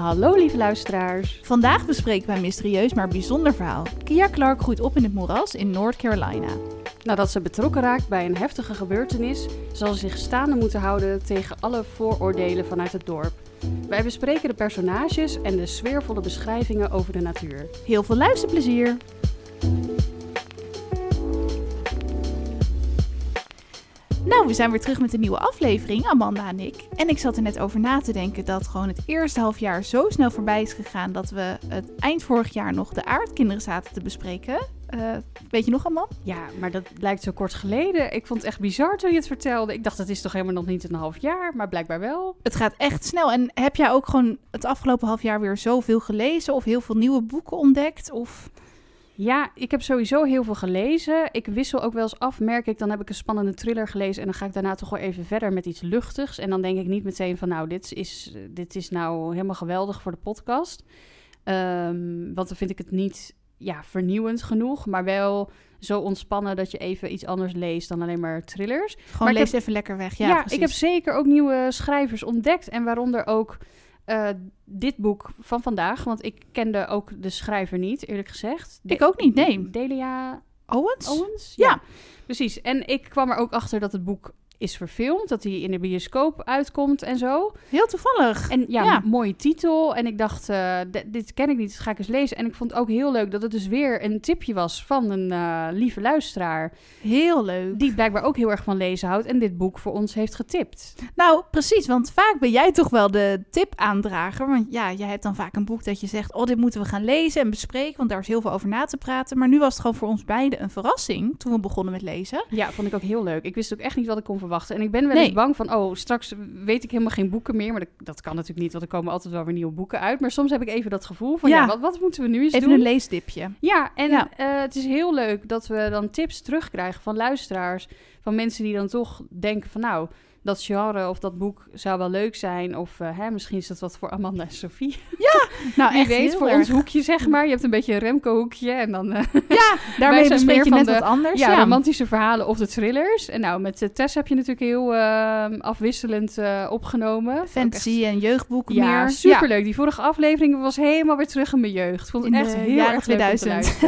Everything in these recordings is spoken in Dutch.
Hallo lieve luisteraars. Vandaag bespreken we een mysterieus maar bijzonder verhaal. Kia Clark groeit op in het moeras in North Carolina. Nadat ze betrokken raakt bij een heftige gebeurtenis, zal ze zich staande moeten houden tegen alle vooroordelen vanuit het dorp. Wij bespreken de personages en de sfeervolle beschrijvingen over de natuur. Heel veel luisterplezier! Nou, we zijn weer terug met een nieuwe aflevering, Amanda en ik. En ik zat er net over na te denken dat gewoon het eerste half jaar zo snel voorbij is gegaan dat we het eind vorig jaar nog de aardkinderen zaten te bespreken. Uh, weet je nog, Amanda? Ja, maar dat blijkt zo kort geleden. Ik vond het echt bizar toen je het vertelde. Ik dacht, het is toch helemaal nog niet een half jaar, maar blijkbaar wel. Het gaat echt snel. En heb jij ook gewoon het afgelopen half jaar weer zoveel gelezen of heel veel nieuwe boeken ontdekt? Of... Ja, ik heb sowieso heel veel gelezen. Ik wissel ook wel eens af, merk ik. Dan heb ik een spannende thriller gelezen en dan ga ik daarna toch wel even verder met iets luchtigs. En dan denk ik niet meteen van, nou, dit is, dit is nou helemaal geweldig voor de podcast. Um, want dan vind ik het niet ja, vernieuwend genoeg, maar wel zo ontspannen dat je even iets anders leest dan alleen maar thrillers. Gewoon maar lees even lekker weg. Ja, ja ik heb zeker ook nieuwe schrijvers ontdekt en waaronder ook uh, dit boek van vandaag, want ik kende ook de schrijver niet, eerlijk gezegd. De ik ook niet, nee. Delia Owens? Owens? Ja. ja. Precies. En ik kwam er ook achter dat het boek is verfilmd, dat hij in de bioscoop uitkomt en zo. Heel toevallig. En ja, mooie titel. En ik dacht, uh, dit ken ik niet, dat ga ik eens lezen. En ik vond het ook heel leuk dat het dus weer een tipje was van een uh, lieve luisteraar. Heel leuk. Die blijkbaar ook heel erg van lezen houdt en dit boek voor ons heeft getipt. Nou, precies, want vaak ben jij toch wel de tip-aandrager. Want ja, jij hebt dan vaak een boek dat je zegt, oh, dit moeten we gaan lezen en bespreken, want daar is heel veel over na te praten. Maar nu was het gewoon voor ons beiden een verrassing toen we begonnen met lezen. Ja, vond ik ook heel leuk. Ik wist ook echt niet wat ik kon verwachten verwachten. En ik ben wel eens bang van, oh, straks weet ik helemaal geen boeken meer. Maar dat, dat, kan natuurlijk niet, want er komen altijd wel weer nieuwe boeken uit. Maar soms heb ik even dat gevoel van, ja, wat, wat, moeten we nu eens even doen? Even een leesdipje. Ja, en ja. Uh, het is heel leuk dat we dan tips terugkrijgen van luisteraars. Van mensen die dan toch denken van, nou dat genre of dat boek zou wel leuk zijn. Of uh, hè, misschien is dat wat voor Amanda en Sophie. Ja, nou echt weet, voor ons hoekje zeg maar. Je hebt een beetje een Remco-hoekje en dan... Uh, ja, daarmee bespreek je net de, wat anders. Ja, romantische verhalen of de thrillers. En nou, met de Tess heb je natuurlijk heel uh, afwisselend opgenomen. Fantasy en jeugdboeken ja, meer. superleuk. Ja. Die vorige aflevering was helemaal weer terug in mijn jeugd. Vond het echt heel erg 2000.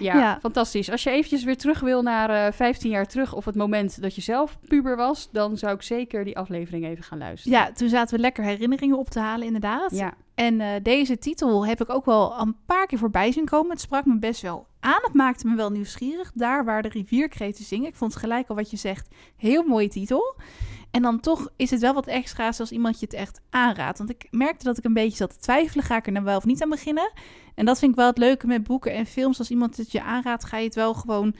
ja, ja, fantastisch. Als je eventjes weer terug wil naar 15 jaar terug... of het moment dat je zelf puber was... dan zou ik zeker die aflevering even gaan luisteren. Ja, toen zaten we lekker herinneringen op te halen, inderdaad. Ja. En uh, deze titel heb ik ook wel een paar keer voorbij zien komen. Het sprak me best wel aan. Het maakte me wel nieuwsgierig. Daar waar de rivierkreten zingen. Ik vond het gelijk al wat je zegt. Heel mooie titel. En dan toch is het wel wat extra's als iemand je het echt aanraadt. Want ik merkte dat ik een beetje zat te twijfelen. Ga ik er nou wel of niet aan beginnen? En dat vind ik wel het leuke met boeken en films. Als iemand het je aanraadt, ga je het wel gewoon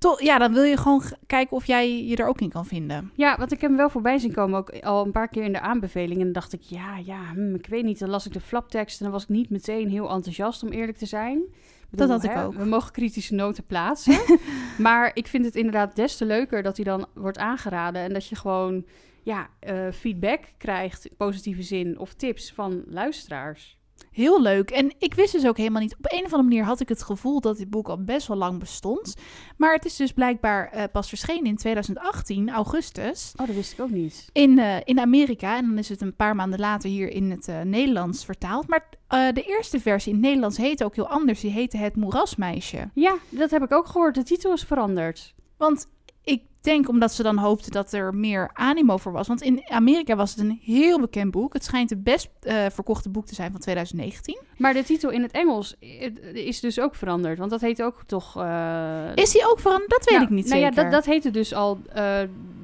toch, ja, dan wil je gewoon kijken of jij je er ook in kan vinden. Ja, want ik heb hem wel voorbij zien komen, ook al een paar keer in de aanbeveling. En dan dacht ik, ja, ja, hm, ik weet niet. Dan las ik de flaptekst en dan was ik niet meteen heel enthousiast, om eerlijk te zijn. dat had ik ook. We mogen kritische noten plaatsen. maar ik vind het inderdaad des te leuker dat hij dan wordt aangeraden. En dat je gewoon ja, uh, feedback krijgt, positieve zin, of tips van luisteraars. Heel leuk. En ik wist dus ook helemaal niet. Op een of andere manier had ik het gevoel dat dit boek al best wel lang bestond. Maar het is dus blijkbaar uh, pas verschenen in 2018, augustus. Oh, dat wist ik ook niet. In, uh, in Amerika. En dan is het een paar maanden later hier in het uh, Nederlands vertaald. Maar de eerste versie in het Nederlands heette ook heel anders. Die heette Het Moerasmeisje. Ja, dat heb ik ook gehoord. De titel is veranderd. Want ik denk omdat ze dan hoopten dat er meer animo voor was. Want in Amerika was het een heel bekend boek. Het schijnt het best uh, verkochte boek te zijn van 2019. Maar de titel in het Engels is dus ook veranderd. Want dat heet ook toch... Uh... Is die ook veranderd? Dat weet nou, ik niet nou zeker. Ja, dat, dat heette dus al uh,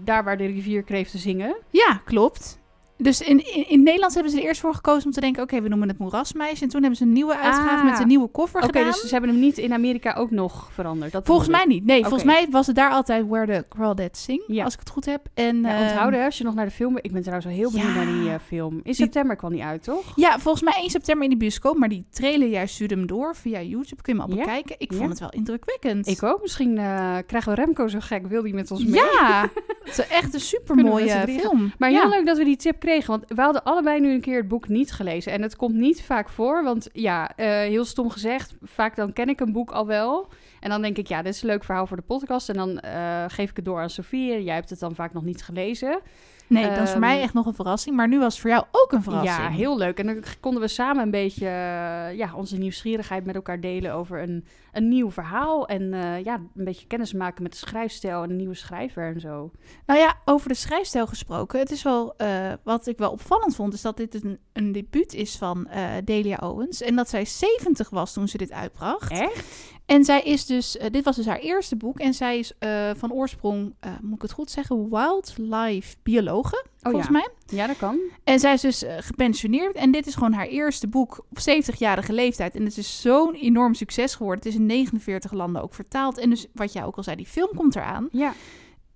daar waar de rivierkreeften zingen. Ja, klopt. Dus in, in, in Nederland hebben ze er eerst voor gekozen om te denken... oké, we noemen het Moerasmeisje. En toen hebben ze een nieuwe uitgave met een nieuwe koffer Oké, dus ze hebben hem niet in Amerika ook nog veranderd? Dat volgens mij niet. Nee, volgens mij was het daar altijd Where the Crawdads Sing, ja. als ik het goed heb. En, ja, onthouden, als je nog naar de film... Ik ben trouwens wel heel benieuwd naar die uh, film. In september kwam die uit, toch? Ja, volgens mij 1 september in de bioscoop. Maar die trailer juist stuurde hem door via YouTube. Kun je hem al bekijken. Ik vond het wel indrukwekkend. Ik ook. Misschien uh, krijgen we Remco zo gek. Wil die met ons mee? Ja, het is echt een supermooie film. Maar heel leuk dat we die tip kregen. Want we hadden allebei nu een keer het boek niet gelezen. En het komt niet vaak voor, want ja, uh, heel stom gezegd, vaak dan ken ik een boek al wel. En dan denk ik, ja, dit is een leuk verhaal voor de podcast. En dan uh, geef ik het door aan Sofie. Jij hebt het dan vaak nog niet gelezen. Nee, dat is voor mij Ehm, echt nog een verrassing. Maar nu was het voor jou ook een verrassing. Ja, heel leuk. En dan konden we samen een beetje eh, ja, onze nieuwsgierigheid met elkaar delen over een, een nieuw verhaal. En eh, ja, een beetje kennis maken met de schrijfstijl en een nieuwe schrijver en zo. Nou ja, over de schrijfstijl gesproken. Het is wel, eh, wat ik wel opvallend vond, is dat dit een, een debuut is van Delia Owens. En dat zij 70 was toen ze dit uitbracht. Echt? En zij is dus, eh, dit was dus haar eerste boek. En zij is eh, van oorsprong, eh, moet ik het goed zeggen, wildlife biologe, volgens ja. mij. Ja, dat kan. En zij is dus gepensioneerd. En dit is gewoon haar eerste boek op 70-jarige leeftijd. En het is zo'n enorm succes geworden. Het is in 49 landen ook vertaald. En dus wat jij ook al zei, die film komt eraan. Ja.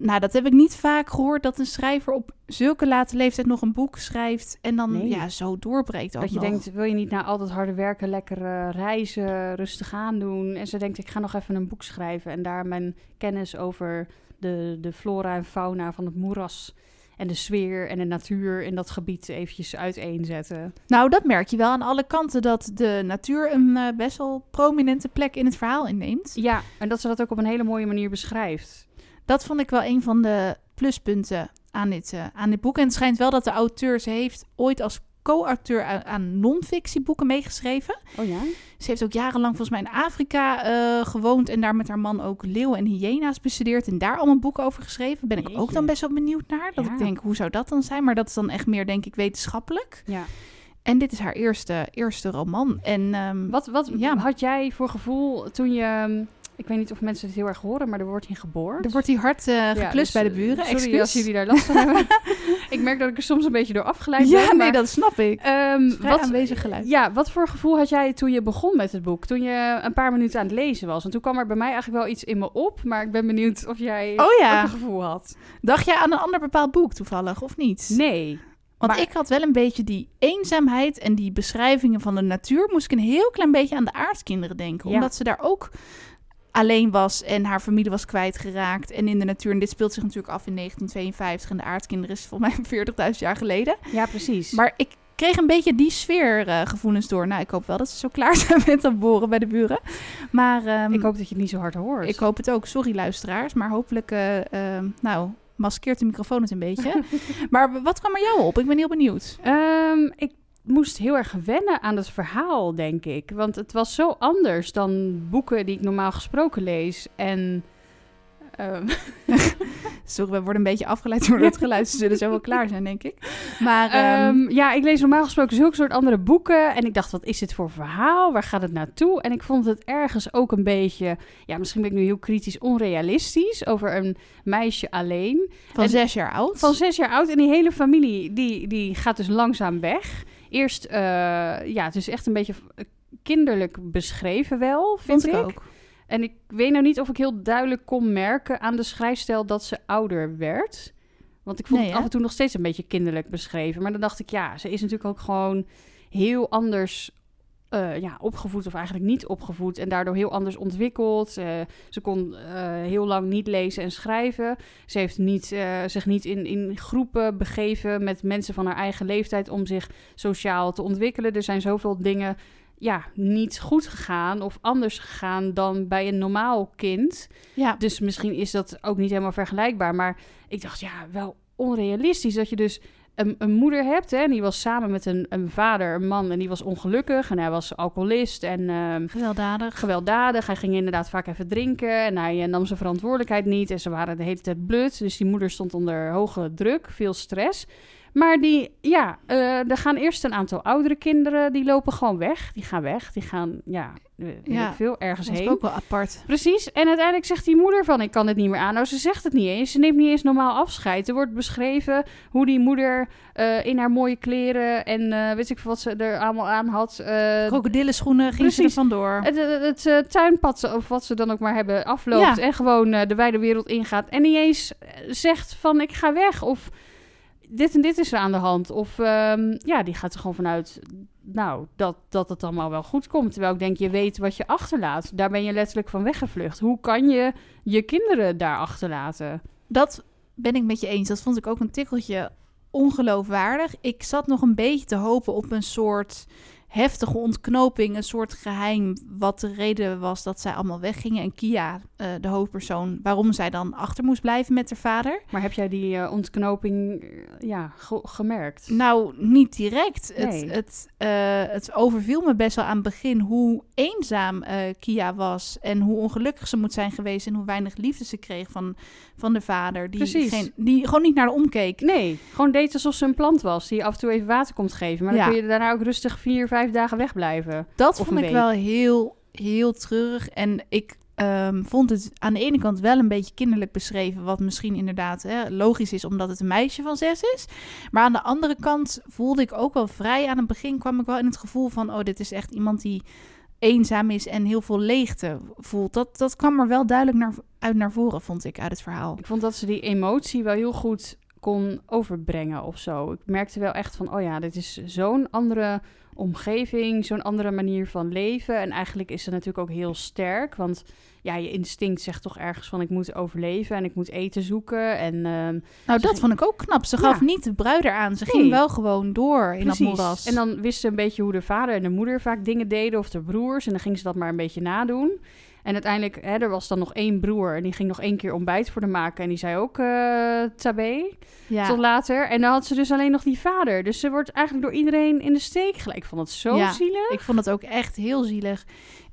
Nou, dat heb ik niet vaak gehoord dat een schrijver op zulke late leeftijd nog een boek schrijft en dan Nee. ja, zo doorbreekt Dat je nog. denkt, wil je niet na al dat harde werken lekker eh, reizen, rustig aandoen? En ze denkt, ik ga nog even een boek schrijven en daar mijn kennis over de, de flora en fauna van het moeras en de sfeer en de natuur in dat gebied eventjes uiteenzetten. Nou, dat merk je wel aan alle kanten dat de natuur een eh, best wel prominente plek in het verhaal inneemt. Ja, en dat ze dat ook op een hele mooie manier beschrijft. Dat vond ik wel een van de pluspunten aan dit, eh, aan dit boek. En het schijnt wel dat de auteur, ze heeft ooit als co-auteur aan, aan non-fictieboeken meegeschreven. Oh ja? Ze heeft ook jarenlang volgens mij in Afrika eh, gewoond en daar met haar man ook leeuwen en hyena's bestudeerd en daar allemaal boeken over geschreven. Ben ik ook dan best wel benieuwd naar. Dat Ja. ik denk, hoe zou dat dan zijn? Maar dat is dan echt meer, denk ik, wetenschappelijk. Ja. En dit is haar eerste, eerste roman. En ehm, Wat, wat Ja. had jij voor gevoel toen je... Ik weet niet of mensen het heel erg horen, maar er wordt hier geboord. er wordt hier hard Ja, dus, bij de eh, buren. Sorry als jullie daar last van hebben. ik merk dat ik er soms een beetje door afgeleid Ja, ben. nee, maar, dat snap ik. Vrij wat, aanwezig geluid. Ja, wat voor gevoel had jij toen je begon met het boek? Toen je een paar minuten aan het lezen was? Want toen kwam er bij mij eigenlijk wel iets in me op. Maar ik ben benieuwd of jij Oh ja. ook een gevoel had. Dacht jij aan een ander bepaald boek toevallig, of niet? Nee. Want maar- ik had wel een beetje die eenzaamheid en die beschrijvingen van de natuur. Moest ik een heel klein beetje aan de aardskinderen denken. Ja. Omdat ze daar ook alleen was en haar familie was kwijtgeraakt. En in de natuur, en dit speelt zich natuurlijk af in 1952. En de aardskinderen is volgens mij 40.000 jaar geleden. Ja, precies. Maar ik kreeg een beetje die sfeergevoelens gevoelens door. Nou, ik hoop wel dat ze zo klaar zijn met dat boren bij de buren. Maar ehm, ik hoop dat je het niet zo hard hoort. ik hoop het ook. Sorry luisteraars, maar hopelijk, eh, ehm, nou, maskeert de microfoon het een beetje. maar wat kwam er jou op? Ik ben heel benieuwd. Ehm, ik moest heel erg wennen aan het verhaal, denk ik. Want het was zo anders dan boeken die ik normaal gesproken lees. En Sorry, we worden een beetje afgeleid door het geluid. Ze zullen zo wel klaar zijn, denk ik. Maar ehm, Ehm, ja, ik lees normaal gesproken zulke soort andere boeken. En ik dacht, wat is dit voor verhaal? Waar gaat het naartoe? En ik vond het ergens ook een beetje... Ja, misschien ben ik nu heel kritisch onrealistisch... over een meisje alleen. van en- zes jaar oud. Van zes jaar oud. En die hele familie, die, die gaat dus langzaam weg. Eerst, eh, ja, het is echt een beetje kinderlijk beschreven wel, vind Vond ik ook. En ik weet nou niet of ik heel duidelijk kon merken aan de schrijfstijl dat ze ouder werd. Want ik vond Nee, het af en toe nog steeds een beetje kinderlijk beschreven. Maar dan dacht ik, ja, ze is natuurlijk ook gewoon heel anders eh, ja, opgevoed of eigenlijk niet opgevoed. En daardoor heel anders ontwikkeld. Ze kon eh, heel lang niet lezen en schrijven. Ze heeft niet, eh, zich niet in, in groepen begeven met mensen van haar eigen leeftijd om zich sociaal te ontwikkelen. Er zijn zoveel dingen ja, niet goed gegaan of anders gegaan dan bij een normaal kind. Ja, Dus misschien is dat ook niet helemaal vergelijkbaar. Maar ik dacht, ja, wel onrealistisch dat je dus een, een moeder hebt. Hè, en die was samen met een, een vader, een man, en die was ongelukkig. En hij was alcoholist en ehm, gewelddadig. gewelddadig. Hij ging inderdaad vaak even drinken en hij eh, nam zijn verantwoordelijkheid niet. En ze waren de hele tijd blut. Dus die moeder stond onder hoge druk, veel stress. Maar die, ja, eh, er gaan eerst een aantal oudere kinderen, die lopen gewoon weg. Die gaan weg, die gaan, ja, weet Ja, ik veel, ergens Dat is heen. ook wel apart. Precies. En uiteindelijk zegt die moeder van, ik kan het niet meer aan. Nou, ze zegt het niet eens. Ze neemt niet eens normaal afscheid. Er wordt beschreven hoe die moeder eh, in haar mooie kleren en eh, weet ik veel wat ze er allemaal aan had. eh, Krokodillenschoenen ging ze er vandoor. het, het, het, eh, tuinpad, of wat ze dan ook maar hebben, afloopt. Ja. En gewoon eh, de wijde wereld ingaat. En niet eens eh, zegt van, ik ga weg. Of dit en dit is er aan de hand. Of ehm, ja, die gaat er gewoon vanuit, nou, dat, dat het allemaal wel goed komt. Terwijl ik denk, je weet wat je achterlaat. Daar ben je letterlijk van weggevlucht. Hoe kan je je kinderen daar achterlaten? Dat ben ik met je eens. Dat vond ik ook een tikkeltje ongeloofwaardig. Ik zat nog een beetje te hopen op een soort heftige ontknoping, een soort geheim, wat de reden was dat zij allemaal weggingen. En Kia, uh, de hoofdpersoon, waarom zij dan achter moest blijven met haar vader. Maar heb jij die uh, ontknoping ja, gemerkt? Nou, niet direct. Nee. Het, het, het overviel me best wel aan het begin hoe eenzaam Kia was en hoe ongelukkig ze moet zijn geweest en hoe weinig liefde ze kreeg van, van de vader. Die, geen, die gewoon niet naar de omkeek. Nee, gewoon deed alsof ze een plant was die af en toe even water komt geven. Maar dan kun je daarna ook rustig vier, vijf dagen wegblijven. Dat vond ik wel heel, heel treurig. En ik um, vond het aan de ene kant wel een beetje kinderlijk beschreven. Wat misschien inderdaad hè, logisch is, omdat het een meisje van zes is. Maar aan de andere kant voelde ik ook wel vrij. Aan het begin kwam ik wel in het gevoel van: oh, dit is echt iemand die eenzaam is en heel veel leegte voelt. Dat, dat kwam er wel duidelijk naar, uit naar voren, vond ik, uit het verhaal. Ik vond dat ze die emotie wel heel goed kon overbrengen of zo. Ik merkte wel echt van, oh ja, dit is zo'n andere omgeving, zo'n andere manier van leven. En eigenlijk is ze natuurlijk ook heel sterk, want ja, je instinct zegt toch ergens van ik moet overleven en ik moet eten zoeken. En, uh, nou, dat vond ik ook knap. Ze gaf niet de bruider aan. Ze ging wel gewoon door in Precies. dat moeras. En dan wist ze een beetje hoe de vader en de moeder vaak dingen deden of de broers. En dan ging ze dat maar een beetje nadoen. En uiteindelijk, hè, er was dan nog één broer en die ging nog één keer ontbijt voor de maken. En die zei ook uh, tabé, ja. tot later. En dan had ze dus alleen nog die vader. Dus ze wordt eigenlijk door iedereen in de steek gelijk. Ik vond het zo ja, zielig. Ik vond het ook echt heel zielig.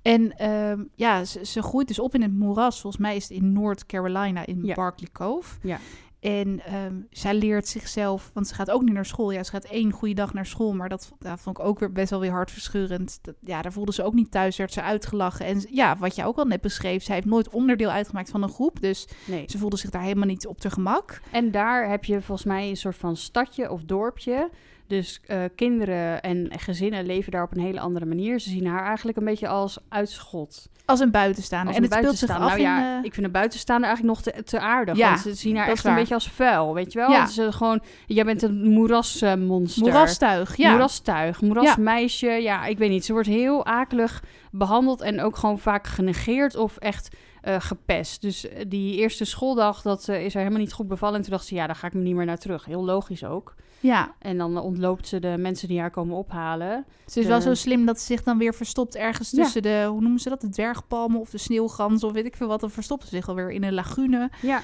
En ehm, ja, ze, ze, groeit dus op in het moeras. Volgens mij is het in North Carolina, in ja. Barkley Cove. Ja. En um, zij leert zichzelf, want ze gaat ook niet naar school. Ja, ze gaat één goede dag naar school, maar dat, dat vond ik ook weer best wel weer hartverscheurend. Dat, ja, daar voelde ze ook niet thuis, werd ze uitgelachen. En ja, wat jij ook al net beschreef, zij heeft nooit onderdeel uitgemaakt van een groep. Dus nee. ze voelde zich daar helemaal niet op te gemak. En daar heb je volgens mij een soort van stadje of dorpje dus uh, kinderen en gezinnen leven daar op een hele andere manier. Ze zien haar eigenlijk een beetje als uitschot. Als een buitenstaander. en het speelt zich af nou, ja, in, uh... Ik vind een buitenstaander eigenlijk nog te, te aardig. Ja, want ze zien haar echt een beetje als vuil, weet je wel? Ja. Ze gewoon, jij bent een moerasmonster. Moerastuig, ja. Moerastuig, moerasmeisje. Ja. ja, ik weet niet. Ze wordt heel akelig behandeld en ook gewoon vaak genegeerd of echt uh, gepest. Dus die eerste schooldag, dat uh, is er helemaal niet goed bevallen. En toen dacht ze, ja, daar ga ik me niet meer naar terug. Heel logisch ook. Ja. En dan ontloopt ze de mensen die haar komen ophalen. Ze is wel zo slim dat ze zich dan weer verstopt ergens tussen de, hoe noemen ze dat, de dwergpalmen of de sneeuwgans of weet ik veel wat. Dan verstopt ze zich alweer in een lagune. Ja.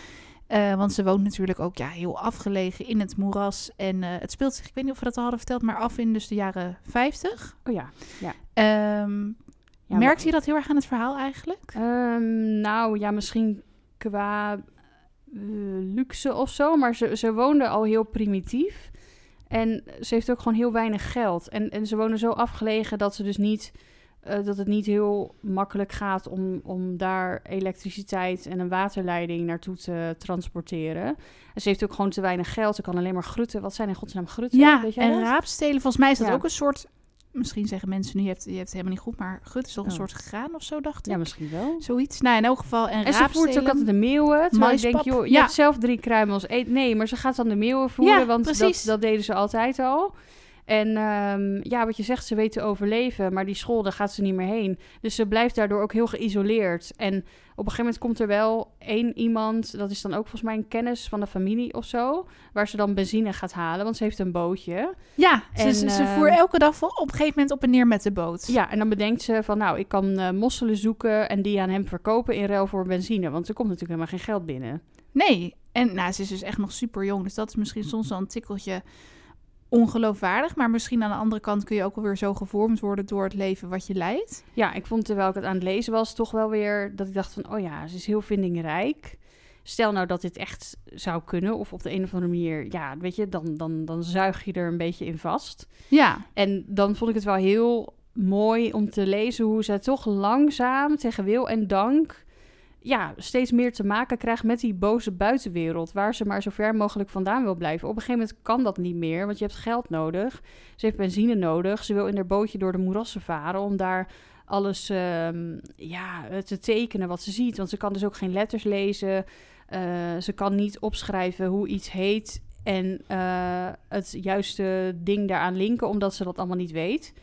Uh, want ze woont natuurlijk ook ja, heel afgelegen in het moeras. En uh, het speelt zich, ik weet niet of we dat al hadden verteld, maar af in dus de jaren 50. Oh ja, ja. Um, ja merkte je dat heel erg aan het verhaal eigenlijk? Um, nou ja, misschien qua uh, luxe of zo. Maar ze, ze woonde al heel primitief. En ze heeft ook gewoon heel weinig geld. En, en ze wonen zo afgelegen dat ze dus niet. Uh, dat het niet heel makkelijk gaat om, om daar elektriciteit en een waterleiding naartoe te transporteren. En ze heeft ook gewoon te weinig geld. Ze kan alleen maar grutten. Wat zijn in godsnaam grutten? Ja, Weet en raapstelen. Volgens mij is dat ook een soort misschien zeggen mensen nu, je hebt, je hebt het helemaal niet goed, maar gut is toch een oh. soort graan of zo, dacht ik. Ja, misschien wel. Zoiets. Nou, in elk geval. En, en ze voert ook altijd de meeuwen. Terwijl ik denk, joh, je ja. hebt zelf drie kruimels. Eet, nee, maar ze gaat dan de meeuwen voeren, ja, want dat, dat deden ze altijd al. En um, ja, wat je zegt, ze weet te overleven, maar die school, daar gaat ze niet meer heen. Dus ze blijft daardoor ook heel geïsoleerd. En op een gegeven moment komt er wel één iemand, dat is dan ook volgens mij een kennis van de familie of zo, waar ze dan benzine gaat halen, want ze heeft een bootje. Ja, en, ze, ze, voer ehm, elke dag op een gegeven moment op en neer met de boot. Ja, en dan bedenkt ze van, nou, ik kan uh, mosselen zoeken en die aan hem verkopen in ruil voor benzine, want er komt natuurlijk helemaal geen geld binnen. Nee, en nou, ze is dus echt nog super jong, dus dat is misschien soms wel een tikkeltje ongeloofwaardig. Maar misschien aan de andere kant kun je ook alweer zo gevormd worden door het leven wat je leidt. Ja, ik vond terwijl ik het aan het lezen was, toch wel weer dat ik dacht van, oh ja, ze is heel vindingrijk. Stel nou dat dit echt zou kunnen, of op de een of andere manier, ja, weet je, dan, dan, dan zuig je er een beetje in vast. Ja. En dan vond ik het wel heel mooi om te lezen hoe zij toch langzaam tegen wil en dank ja, steeds meer te maken krijgt met die boze buitenwereld. Waar ze maar zo ver mogelijk vandaan wil blijven. Op een gegeven moment kan dat niet meer, want je hebt geld nodig. Ze heeft benzine nodig. Ze wil in haar bootje door de moerassen varen om daar alles um, ja, te tekenen wat ze ziet. Want ze kan dus ook geen letters lezen. Uh, ze kan niet opschrijven hoe iets heet en uh, het juiste ding daaraan linken, omdat ze dat allemaal niet weet.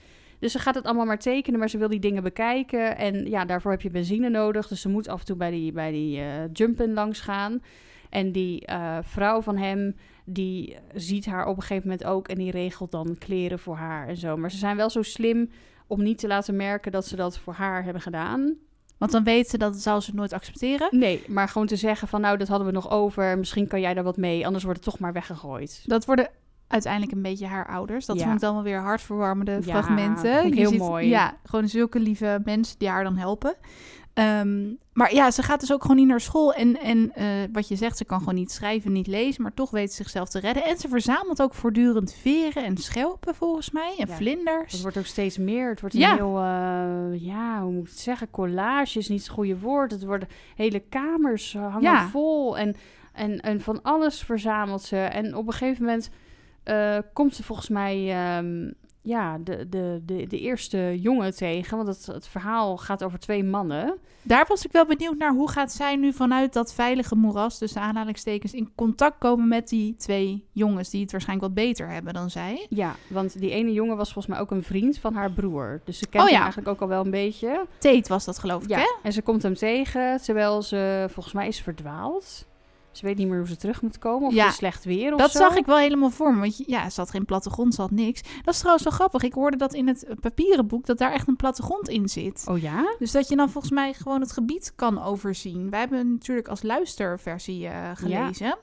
Dus ze gaat het allemaal maar tekenen, maar ze wil die dingen bekijken. En ja, daarvoor heb je benzine nodig. Dus ze moet af en toe bij die, bij die uh, jumpen langs gaan. En die uh, vrouw van hem, die ziet haar op een gegeven moment ook en die regelt dan kleren voor haar en zo. Maar ze zijn wel zo slim om niet te laten merken dat ze dat voor haar hebben gedaan. Want dan weet ze dat zal ze nooit accepteren. Nee, maar gewoon te zeggen van nou, dat hadden we nog over. Misschien kan jij daar wat mee, anders wordt het toch maar weggegooid. Dat worden uiteindelijk een beetje haar ouders. Dat ja. vond ik dan wel weer hartverwarmende fragmenten. heel mooi. Ja, gewoon zulke lieve mensen die haar dan helpen. Ehm, maar ja, ze gaat dus ook gewoon niet naar school. En, en uh, wat je zegt, ze kan gewoon niet schrijven, niet lezen, maar toch weet ze zichzelf te redden. En ze verzamelt ook voortdurend veren en schelpen, volgens mij, en vlinders. Het wordt ook steeds meer. Het wordt een ja. heel, uh, ja, hoe moet ik het zeggen, collage is niet het goede woord. Het worden hele kamers hangen ja. vol en, en, en van alles verzamelt ze. En op een gegeven moment komt ze volgens mij... Um, ja, de, de, de, de eerste jongen tegen. Want het, het verhaal gaat over twee mannen. Daar was ik wel benieuwd naar. Hoe gaat zij nu vanuit dat veilige moeras, dus de aanhalingstekens, in contact komen met die twee jongens die het waarschijnlijk wat beter hebben dan zij? Ja, want die ene jongen was volgens mij ook een vriend van haar broer. Dus ze kent oh, hem eigenlijk ook al wel een beetje. Tate was dat geloof ik, ja. hè? En ze komt hem tegen, terwijl ze volgens mij is verdwaald. Ze weet niet meer hoe ze terug moet komen. Of ja, het is slecht weer of Dat zo. zag ik wel helemaal voor me. Want ja, ze had geen plattegrond, ze had niks. Dat is trouwens wel grappig. Ik hoorde dat in het papieren boek dat daar echt een plattegrond in zit. Oh ja? Dus dat je dan volgens mij gewoon het gebied kan overzien. Wij hebben natuurlijk als luisterversie uh, gelezen. Ja.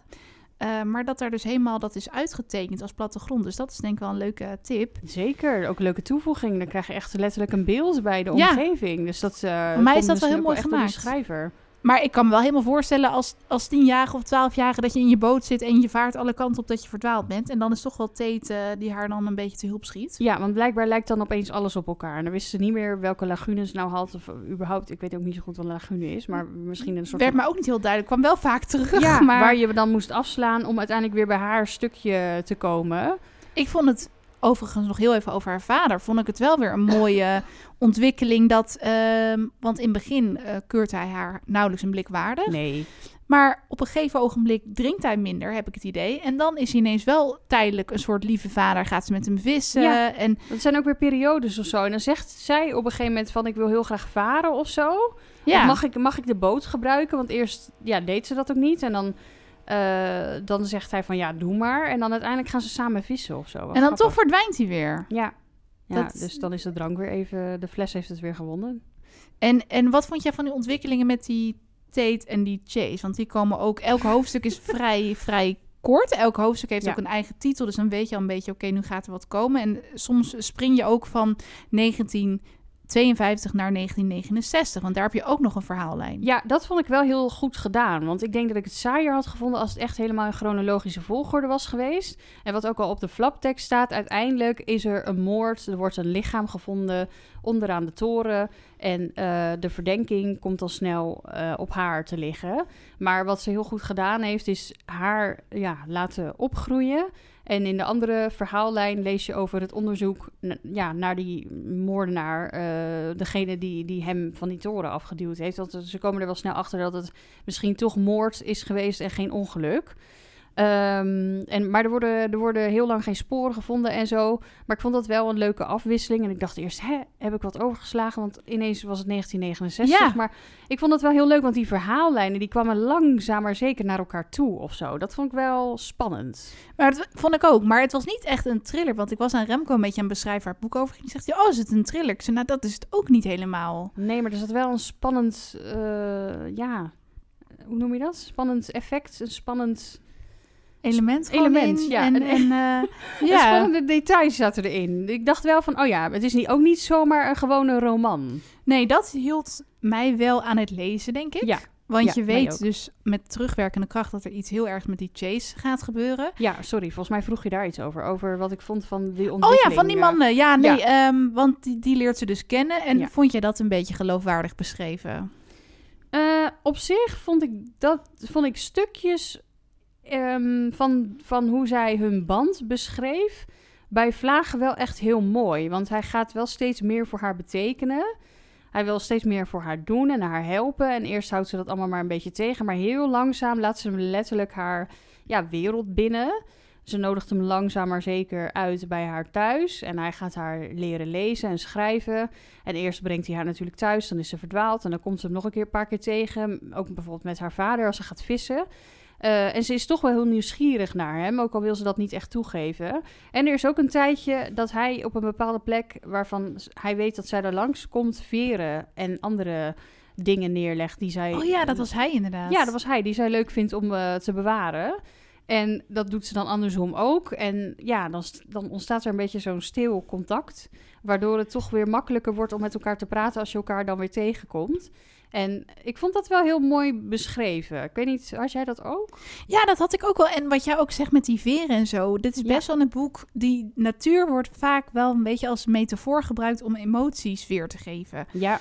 Uh, maar dat daar dus helemaal dat is uitgetekend als plattegrond. Dus dat is denk ik wel een leuke tip. Zeker, ook een leuke toevoeging. Dan krijg je echt letterlijk een beeld bij de omgeving. Dus dat uh, Voor mij is dat dus wel heel mooi gemaakt. schrijver. Maar ik kan me wel helemaal voorstellen als, als tienjarige of twaalfjarige dat je in je boot zit en je vaart alle kanten op dat je verdwaald bent. En dan is toch wel Tate uh, die haar dan een beetje te hulp schiet. Ja, want blijkbaar lijkt dan opeens alles op elkaar. En dan wisten ze niet meer welke lagunes nou had of überhaupt. Ik weet ook niet zo goed wat een lagune is, maar misschien een soort. Werd maar ook niet heel duidelijk. Kwam wel vaak terug. Ja, maar... waar je dan moest afslaan om uiteindelijk weer bij haar stukje te komen. Ik vond het overigens nog heel even over haar vader, vond ik het wel weer een mooie ontwikkeling. Dat, uh, want in het begin uh, keurt hij haar nauwelijks een blik waardig. Nee. Maar op een gegeven ogenblik drinkt hij minder, heb ik het idee. En dan is hij ineens wel tijdelijk een soort lieve vader. Gaat ze met hem vissen. Ja, en dat zijn ook weer periodes of zo. En dan zegt zij op een gegeven moment van... ik wil heel graag varen of zo. Ja. Of mag, ik, mag ik de boot gebruiken? Want eerst ja, deed ze dat ook niet. En dan dan zegt hij van ja, doe maar. En dan uiteindelijk gaan ze samen vissen of zo. en dan grappig. toch verdwijnt hij weer. Ja, ja dat... dus dan is de drank weer even... De fles heeft het weer gewonnen. En, en wat vond jij van die ontwikkelingen met die Tate en die Chase? Want die komen ook... Elk hoofdstuk is vrij, vrij kort. Elk hoofdstuk heeft ja. ook een eigen titel. Dus dan weet je al een beetje, oké, nu gaat er wat komen. En soms spring je ook van 19 52 naar 1969. Want daar heb je ook nog een verhaallijn. Ja, dat vond ik wel heel goed gedaan. Want ik denk dat ik het saaier had gevonden als het echt helemaal in chronologische volgorde was geweest. En wat ook al op de flaptekst staat, uiteindelijk is er een moord. Er wordt een lichaam gevonden onderaan de toren. En uh, de verdenking komt al snel uh, op haar te liggen. Maar wat ze heel goed gedaan heeft, is haar ja, laten opgroeien. En in de andere verhaallijn lees je over het onderzoek ja, naar die moordenaar. Uh, degene die, die hem van die toren afgeduwd heeft. Want ze komen er wel snel achter dat het misschien toch moord is geweest en geen ongeluk. Um, en, maar er worden, er worden heel lang geen sporen gevonden en zo. Maar ik vond dat wel een leuke afwisseling. En ik dacht eerst, hè, heb ik wat overgeslagen? Want ineens was het 1969. Ja. Maar ik vond het wel heel leuk, want die verhaallijnen... die kwamen langzaam maar zeker naar elkaar toe of zo. Dat vond ik wel spannend. Maar dat vond ik ook. Maar het was niet echt een thriller. Want ik was aan Remco een beetje aan beschrijven waar het boek over ging. Zegt hij, oh, is het een thriller? Ik zei, nou, dat is het ook niet helemaal. Nee, maar er zat wel een spannend... Uh, ja, hoe noem je dat? Spannend effect, een spannend element element, in. ja. En, en uh, ja. spannende details zaten erin. Ik dacht wel van, oh ja, het is niet, ook niet zomaar een gewone roman. Nee, dat hield mij wel aan het lezen, denk ik. Ja. Want je weet dus met terugwerkende kracht dat er iets heel erg met die chase gaat gebeuren. Ja, sorry, volgens mij vroeg je daar iets over. Over wat ik vond van die ontwikkeling. Oh ja, van die mannen. Ja, nee, ja. Um, want die, die leert ze dus kennen. En vond je dat een beetje geloofwaardig beschreven? Uh, op zich vond ik dat vond ik stukjes um, van, van hoe zij hun band beschreef, bij Vlagen wel echt heel mooi. Want hij gaat wel steeds meer voor haar betekenen. Hij wil steeds meer voor haar doen en haar helpen. En eerst houdt ze dat allemaal maar een beetje tegen. Maar heel langzaam laat ze hem letterlijk haar ja, wereld binnen. Ze nodigt hem langzaam maar zeker uit bij haar thuis. En hij gaat haar leren lezen en schrijven. En eerst brengt hij haar natuurlijk thuis. Dan is ze verdwaald. En dan komt ze hem nog een keer een paar keer tegen. Ook bijvoorbeeld met haar vader als ze gaat vissen. Uh, en ze is toch wel heel nieuwsgierig naar hem, ook al wil ze dat niet echt toegeven. En er is ook een tijdje dat hij op een bepaalde plek waarvan hij weet dat zij er langs komt, veren en andere dingen neerlegt die zij. Oh ja, dat was hij inderdaad. Ja, dat was hij die zij leuk vindt om uh, te bewaren. En dat doet ze dan andersom ook. En ja, dan, dan ontstaat er een beetje zo'n stil contact. Waardoor het toch weer makkelijker wordt om met elkaar te praten als je elkaar dan weer tegenkomt. En ik vond dat wel heel mooi beschreven. Ik weet niet, had jij dat ook? Ja, dat had ik ook wel. En wat jij ook zegt met die veren en zo. Dit is best wel een boek. Die natuur wordt vaak wel een beetje als metafoor gebruikt om emoties weer te geven. Ja.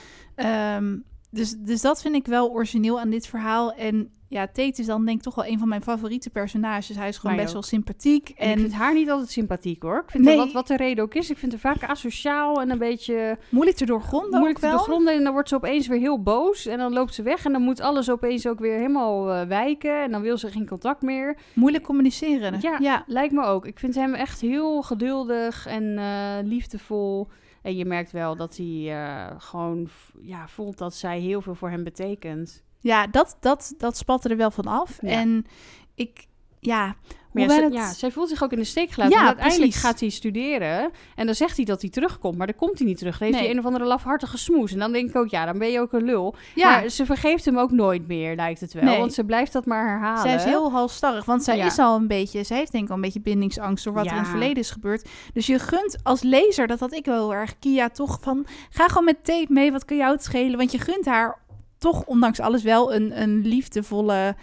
Um, dus, dus dat vind ik wel origineel aan dit verhaal. En ja, Tate is dan denk ik toch wel een van mijn favoriete personages. Hij is gewoon best wel sympathiek. En, ik vind haar niet altijd sympathiek hoor. Ik vind nee. wat, wat de reden ook is. Ik vind haar vaak asociaal en een beetje... Moeilijk te doorgronden Moeilijk te doorgronden. En dan wordt ze opeens weer heel boos. En dan loopt ze weg. En dan moet alles opeens ook weer helemaal uh, wijken. En dan wil ze geen contact meer. Moeilijk communiceren. Ja, ja, lijkt me ook. Ik vind hem echt heel geduldig en uh, liefdevol. En je merkt wel dat hij uh, gewoon ja, voelt dat zij heel veel voor hem betekent. Ja, dat, dat, dat spatte er wel van af. En ik, ja, ja, ja, zij voelt zich ook in de steek gelaten. Ja, uiteindelijk gaat hij studeren. En dan zegt hij dat hij terugkomt. Maar dan komt hij niet terug. Dan heeft hij een of andere lafhartige smoes. En dan denk ik ook, ja, dan ben je ook een lul. Ja. Maar ze vergeeft hem ook nooit meer, lijkt het wel. Nee. Want ze blijft dat maar herhalen. Zij is heel halstarrig. Want zij is al een beetje... Zij heeft denk ik al een beetje bindingsangst... door wat er in het verleden is gebeurd. Dus je gunt als lezer, dat had ik wel heel erg... Kia toch van... Ga gewoon met tape mee, wat kan jou het schelen? Want je gunt haar toch ondanks alles wel een, een, liefdevolle,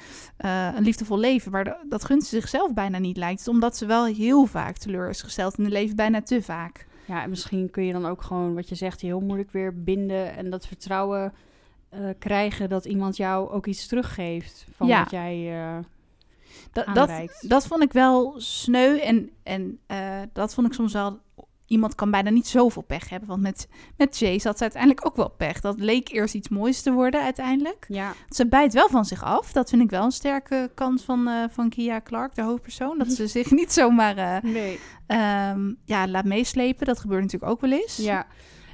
uh, een liefdevol leven. Maar dat gunt ze zichzelf bijna niet lijkt. Omdat ze wel heel vaak teleur is gesteld in het leven, bijna te vaak. Ja, en misschien kun je dan ook gewoon, wat je zegt, heel moeilijk weer binden. En dat vertrouwen uh, krijgen dat iemand jou ook iets teruggeeft van ja. wat jij... Uh, dat, dat, dat, vond ik wel sneu en, en dat vond ik soms wel iemand kan bijna niet zoveel pech hebben. Want met, met Chase had ze uiteindelijk ook wel pech. Dat leek eerst iets moois te worden uiteindelijk. Ja. Ze bijt wel van zich af. Dat vind ik wel een sterke kant van, uh, van Kia Clark, de hoofdpersoon. Dat ze zich niet zomaar uh, nee. um, ja, laat meeslepen. Dat gebeurt natuurlijk ook wel eens. Ja.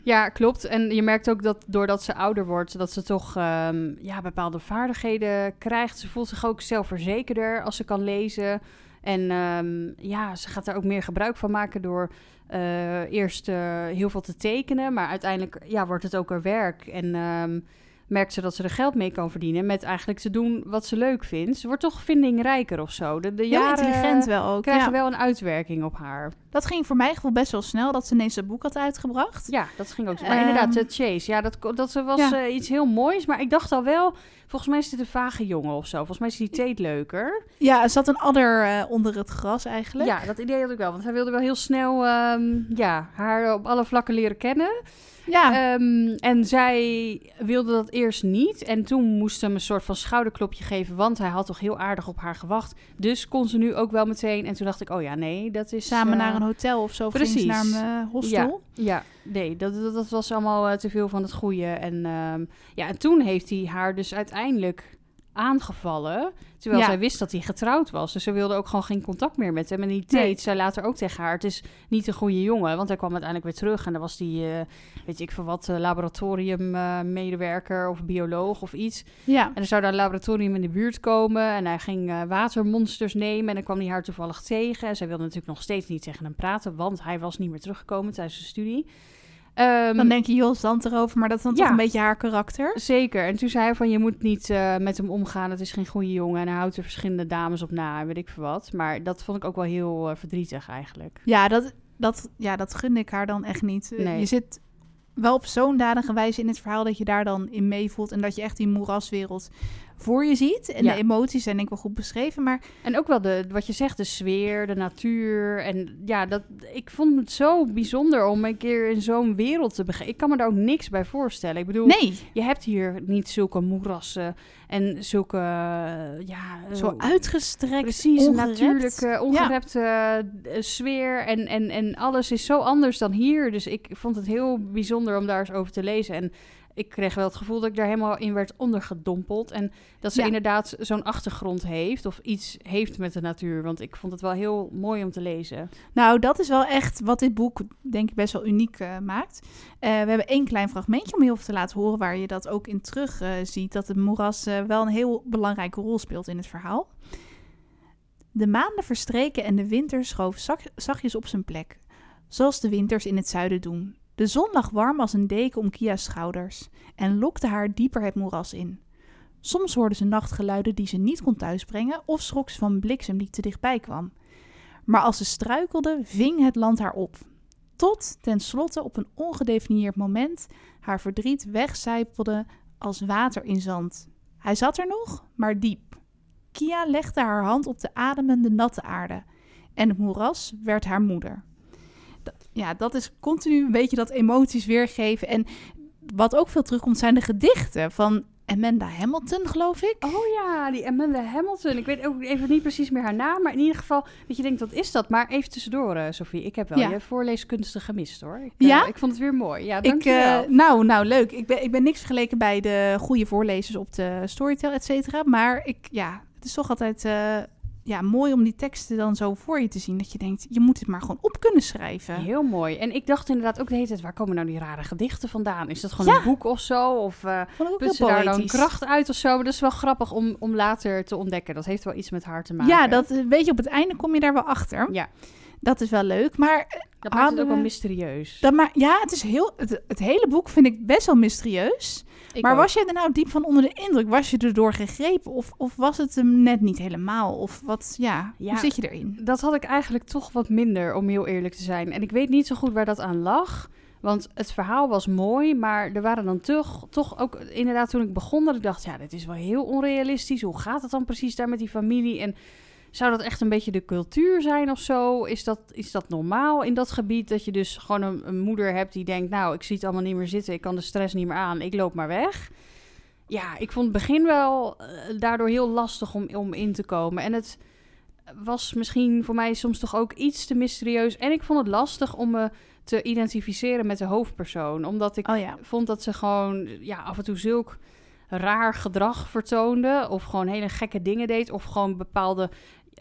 Ja, klopt. En je merkt ook dat doordat ze ouder wordt, dat ze toch um, ja, bepaalde vaardigheden krijgt. Ze voelt zich ook zelfverzekerder als ze kan lezen. En um, ja, ze gaat er ook meer gebruik van maken door uh, eerst uh, heel veel te tekenen. Maar uiteindelijk ja, wordt het ook haar werk. En um, merkt ze dat ze er geld mee kan verdienen met eigenlijk te doen wat ze leuk vindt. Ze wordt toch vindingrijker of zo. De, jaren intelligent wel ook. krijgen wel een uitwerking op haar. Dat ging voor mij gevoel best wel snel dat ze ineens een boek had uitgebracht. Ja, dat ging ook. Maar um, inderdaad, de Chase. Ja, dat, dat was ja. uh, iets heel moois. Maar ik dacht al wel, volgens mij is dit een vage jongen of zo. Volgens mij is die Tate leuker. Ja, er zat een adder uh, onder het gras eigenlijk. Ja, dat idee had ik wel. Want hij wilde wel heel snel um, ja, haar op alle vlakken leren kennen. Ja. Um, en zij wilde dat eerst niet. En toen moest ze hem een soort van schouderklopje geven. Want hij had toch heel aardig op haar gewacht. Dus kon ze nu ook wel meteen. En toen dacht ik, oh ja, nee, dat is... Samen uh, naar een hotel of zo. Precies. naar mijn uh, hostel. Ja, ja, nee, dat, dat, dat was allemaal uh, te veel van het goede. En, um, ja, en toen heeft hij haar dus uiteindelijk aangevallen. Terwijl ja. zij wist dat hij getrouwd was. Dus ze wilde ook gewoon geen contact meer met hem. En die Tate nee. zei later ook tegen haar... het is niet een goede jongen. Want hij kwam uiteindelijk weer terug. En dan was die, uh, weet ik veel wat, uh, laboratoriummedewerker uh, of bioloog of iets. Ja. En er zou daar een laboratorium in de buurt komen. En hij ging watermonsters nemen. En dan kwam hij haar toevallig tegen. En zij wilde natuurlijk nog steeds niet tegen hem praten... want hij was niet meer teruggekomen tijdens de studie. Um, dan denk je heel zand erover, maar dat is dan ja, toch een beetje haar karakter. Zeker. En toen zei hij van, je moet niet uh, met hem omgaan. Het is geen goede jongen. En hij houdt er verschillende dames op na, weet ik veel wat. Maar dat vond ik ook wel heel uh, verdrietig eigenlijk. Ja, dat, dat, ja, dat gun ik haar dan echt niet. Nee. Je zit wel op zo'n dadige wijze in het verhaal dat je daar dan in meevoelt. En dat je echt die moeraswereld voor je ziet. En ja. de emoties zijn denk ik wel goed beschreven. Maar... En ook wel de, wat je zegt, de sfeer, de natuur. En ja, dat, ik vond het zo bijzonder om een keer in zo'n wereld te beginnen. Ik kan me daar ook niks bij voorstellen. Ik bedoel, nee. je hebt hier niet zulke moerassen en zulke, ja... Zo uitgestrekt, Precies, ongerept. natuurlijke, ongerepte ja. sfeer. En, en, en alles is zo anders dan hier. Dus ik vond het heel bijzonder om daar eens over te lezen. En ik kreeg wel het gevoel dat ik daar helemaal in werd ondergedompeld. En dat ze ja. inderdaad zo'n achtergrond heeft of iets heeft met de natuur. Want ik vond het wel heel mooi om te lezen. Nou, dat is wel echt wat dit boek denk ik best wel uniek uh, maakt. Uh, we hebben één klein fragmentje om heel veel te laten horen waar je dat ook in terug uh, ziet. Dat het moeras wel een heel belangrijke rol speelt in het verhaal. De maanden verstreken en de winter schoof zachtjes op zijn plek, zoals de winters in het zuiden doen. De zon lag warm als een deken om Kia's schouders en lokte haar dieper het moeras in. Soms hoorde ze nachtgeluiden die ze niet kon thuisbrengen of schrok ze van bliksem die te dichtbij kwam. Maar als ze struikelde, ving het land haar op. Tot tenslotte op een ongedefinieerd moment haar verdriet wegcijpelde als water in zand. Hij zat er nog, maar diep. Kia legde haar hand op de ademende natte aarde en het moeras werd haar moeder. Ja, dat is continu een beetje dat emoties weergeven. En wat ook veel terugkomt zijn de gedichten van Amanda Hamilton, geloof ik. Oh ja, die Amanda Hamilton. Ik weet ook even niet precies meer haar naam, maar in ieder geval dat je denkt, wat is dat? Maar even tussendoor, uh, Sophie. Ik heb wel je voorleeskunsten gemist, hoor. Ik, ja? ik vond het weer mooi. Ja, dank ik, uh, nou, nou, leuk. Ik ben, ik ben niks vergeleken bij de goede voorlezers op de Storytel, et cetera. Maar ik, ja, het is toch altijd... Ja, mooi om die teksten dan zo voor je te zien. Dat je denkt, je moet het maar gewoon op kunnen schrijven. Heel mooi. En ik dacht inderdaad ook de hele tijd, waar komen nou die rare gedichten vandaan? Is dat gewoon een boek of zo? Of uh, daar dan kracht uit of zo? Maar dat is wel grappig om, om later te ontdekken. Dat heeft wel iets met haar te maken. Ja, dat eh, weet je, op het einde kom je daar wel achter. Ja. Dat is wel leuk, maar... Eh, dat maakt het ook wel mysterieus. Dat maar, ja, het is heel... Het, het hele boek vind ik best wel mysterieus maar was je er nou diep van onder de indruk? Was je erdoor gegrepen? Of, of was het hem net niet helemaal? Of wat, ja, hoe zit je erin? Dat had ik eigenlijk toch wat minder, om heel eerlijk te zijn. En ik weet niet zo goed waar dat aan lag. Want het verhaal was mooi, maar er waren dan toch, toch ook inderdaad toen ik begon dat ik dacht, ja, dit is wel heel onrealistisch. Hoe gaat het dan precies daar met die familie? En zou dat echt een beetje de cultuur zijn of zo? Is dat, is dat normaal in dat gebied? Dat je dus gewoon een, een, moeder hebt die denkt: Nou, ik zie het allemaal niet meer zitten, ik kan de stress niet meer aan, ik loop maar weg. Ja, ik vond het begin wel uh, daardoor heel lastig om, om in te komen. En het was misschien voor mij soms toch ook iets te mysterieus. En ik vond het lastig om me te identificeren met de hoofdpersoon. Omdat ik oh ja. vond dat ze gewoon ja, af en toe zulk raar gedrag vertoonde. Of gewoon hele gekke dingen deed. Of gewoon bepaalde